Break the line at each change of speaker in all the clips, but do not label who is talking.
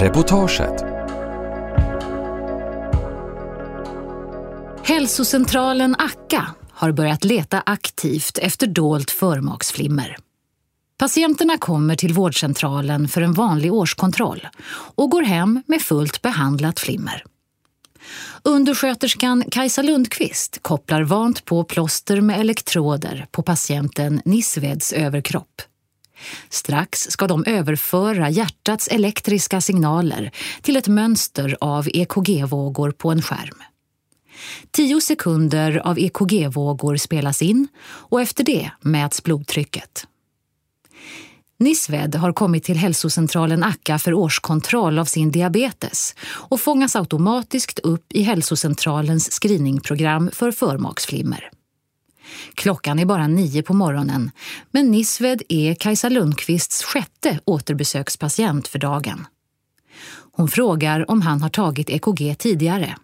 Reportaget
Hälsocentralen Akka har börjat leta aktivt efter dolt förmaksflimmer. Patienterna kommer till vårdcentralen för en vanlig årskontroll och går hem med fullt behandlat flimmer. Undersköterskan Kajsa Lundqvist kopplar vant på plåster med elektroder på patienten Nisveds överkropp. Strax ska de överföra hjärtats elektriska signaler till ett mönster av EKG-vågor på en skärm. Tio sekunder av EKG-vågor spelas in och efter det mäts blodtrycket. Nisved har kommit till hälsocentralen Akka för årskontroll av sin diabetes och fångas automatiskt upp i hälsocentralens screeningprogram för förmaksflimmer. Klockan är bara nio på morgonen men Nisved är Kajsa Lundqvists sjätte återbesökspatient för dagen. Hon frågar om han har tagit EKG tidigare.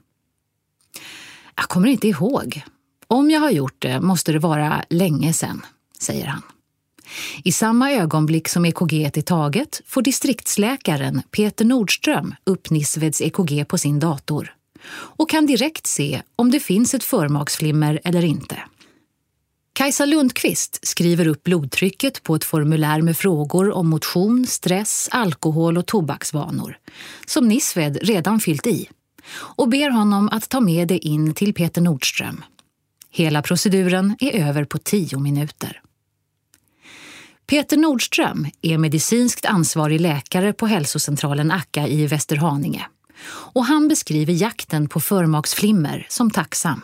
Jag kommer inte ihåg. Om jag har gjort det måste det vara länge sen, säger han. I samma ögonblick som EKG är taget får distriktsläkaren Peter Nordström upp Nisveds EKG på sin dator och kan direkt se om det finns ett förmaksflimmer eller inte. Kajsa Lundqvist skriver upp blodtrycket på ett formulär med frågor om motion, stress, alkohol och tobaksvanor som Nisved redan fyllt i och ber honom att ta med det in till Peter Nordström. Hela proceduren är över på tio minuter. Peter Nordström är medicinskt ansvarig läkare på hälsocentralen Akka i Västerhaninge och han beskriver jakten på förmaksflimmer som tacksam.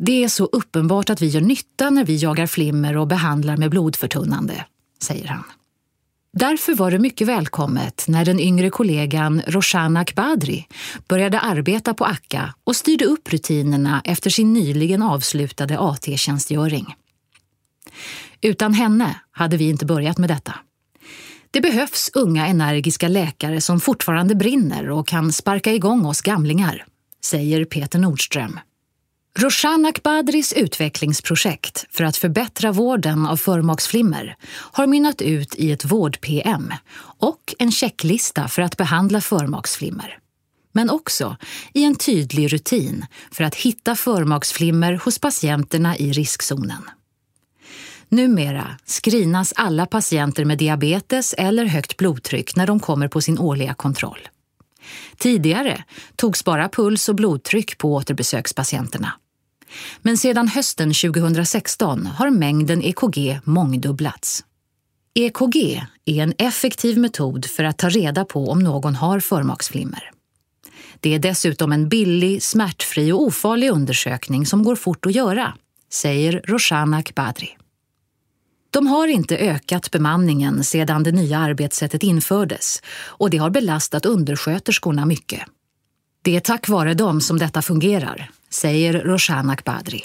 Det är så uppenbart att vi gör nytta när vi jagar flimmer och behandlar med blodförtunnande, säger han. Därför var det mycket välkommet när den yngre kollegan Roshana Akbadri började arbeta på Akka och styrde upp rutinerna efter sin nyligen avslutade AT-tjänstgöring. Utan henne hade vi inte börjat med detta. Det behövs unga energiska läkare som fortfarande brinner och kan sparka igång oss gamlingar, säger Peter Nordström. Roshan Akbadris utvecklingsprojekt för att förbättra vården av förmaksflimmer har mynnat ut i ett vård-PM och en checklista för att behandla förmaksflimmer. Men också i en tydlig rutin för att hitta förmaksflimmer hos patienterna i riskzonen. Numera screenas alla patienter med diabetes eller högt blodtryck när de kommer på sin årliga kontroll. Tidigare togs bara puls och blodtryck på återbesökspatienterna. Men sedan hösten 2016 har mängden EKG mångdubblats. EKG är en effektiv metod för att ta reda på om någon har förmaksflimmer. Det är dessutom en billig, smärtfri och ofarlig undersökning som går fort att göra, säger Roshana Akbadri. De har inte ökat bemanningen sedan det nya arbetssättet infördes och det har belastat undersköterskorna mycket. Det är tack vare dem som detta fungerar, säger Roshan Akbadri.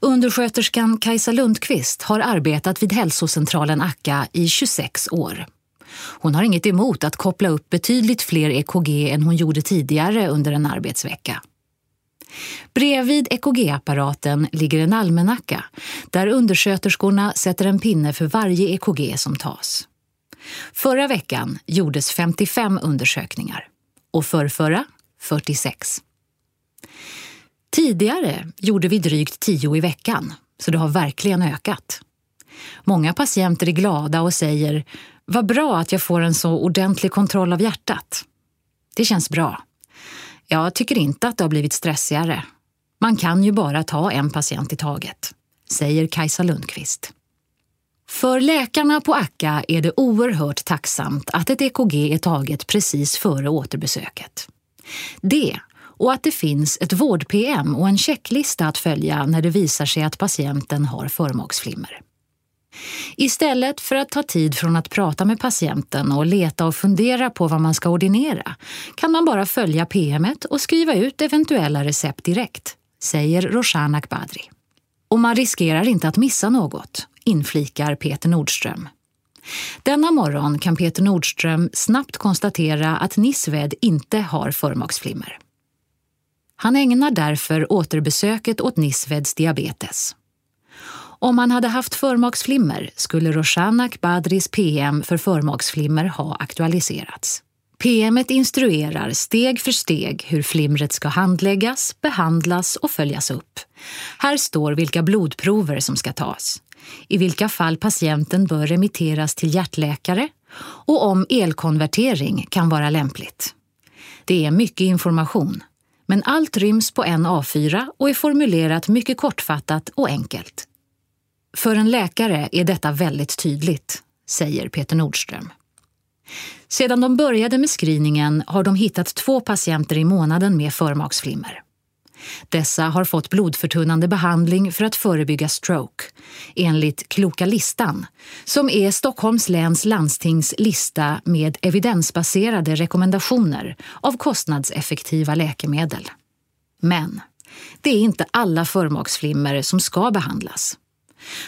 Undersköterskan Kajsa Lundqvist har arbetat vid hälsocentralen Akka i 26 år. Hon har inget emot att koppla upp betydligt fler EKG än hon gjorde tidigare under en arbetsvecka. Bredvid EKG-apparaten ligger en almanacka där undersköterskorna sätter en pinne för varje EKG som tas. Förra veckan gjordes 55 undersökningar och förrförra 46. Tidigare gjorde vi drygt 10 i veckan, så det har verkligen ökat. Många patienter är glada och säger vad bra att jag får en så ordentlig kontroll av hjärtat. Det känns bra. Jag tycker inte att det har blivit stressigare. Man kan ju bara ta en patient i taget, säger Kajsa Lundqvist. För läkarna på Akka är det oerhört tacksamt att ett EKG är taget precis före återbesöket. Det och att det finns ett vård-PM och en checklista att följa när det visar sig att patienten har förmaksflimmer. Istället för att ta tid från att prata med patienten och leta och fundera på vad man ska ordinera kan man bara följa PMet och skriva ut eventuella recept direkt, säger Roshan Akbadri. Och man riskerar inte att missa något, inflikar Peter Nordström. Denna morgon kan Peter Nordström snabbt konstatera att Nisved inte har förmaksflimmer. Han ägnar därför återbesöket åt Nisveds diabetes. Om han hade haft förmaksflimmer skulle Roshanak Badris PM för förmaksflimmer ha aktualiserats. PMet instruerar steg för steg hur flimret ska handläggas, behandlas och följas upp. Här står vilka blodprover som ska tas, i vilka fall patienten bör remitteras till hjärtläkare och om elkonvertering kan vara lämpligt. Det är mycket information, men allt ryms på en A4 och är formulerat mycket kortfattat och enkelt. För en läkare är detta väldigt tydligt, säger Peter Nordström. Sedan de började med screeningen har de hittat två patienter i månaden med förmaksflimmer. Dessa har fått blodförtunnande behandling för att förebygga stroke enligt Kloka listan som är Stockholms läns landstings lista med evidensbaserade rekommendationer av kostnadseffektiva läkemedel. Men det är inte alla förmaksflimmer som ska behandlas.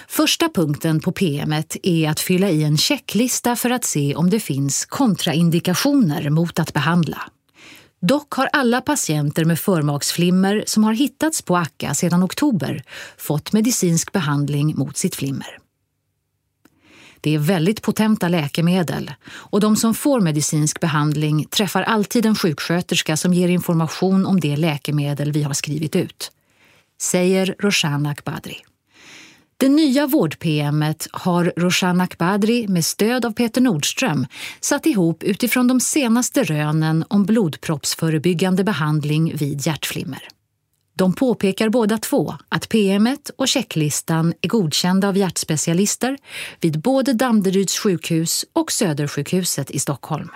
Första punkten på PMet är att fylla i en checklista för att se om det finns kontraindikationer mot att behandla. Dock har alla patienter med förmaksflimmer som har hittats på ACKA sedan oktober fått medicinsk behandling mot sitt flimmer. Det är väldigt potenta läkemedel och de som får medicinsk behandling träffar alltid en sjuksköterska som ger information om det läkemedel vi har skrivit ut, säger Roshan Akbadri. Det nya vård-PMet har Roshan Akbadri med stöd av Peter Nordström satt ihop utifrån de senaste rönen om blodproppsförebyggande behandling vid hjärtflimmer. De påpekar båda två att PMet och checklistan är godkända av hjärtspecialister vid både Danderyds sjukhus och Södersjukhuset i Stockholm.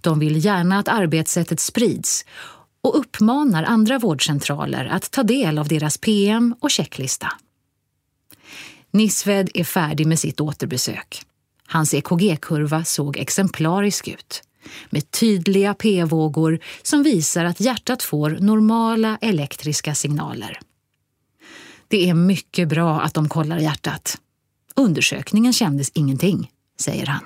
De vill gärna att arbetssättet sprids och uppmanar andra vårdcentraler att ta del av deras PM och checklista. Nisved är färdig med sitt återbesök. Hans EKG-kurva såg exemplarisk ut med tydliga p-vågor som visar att hjärtat får normala elektriska signaler. Det är mycket bra att de kollar hjärtat. Undersökningen kändes ingenting, säger han.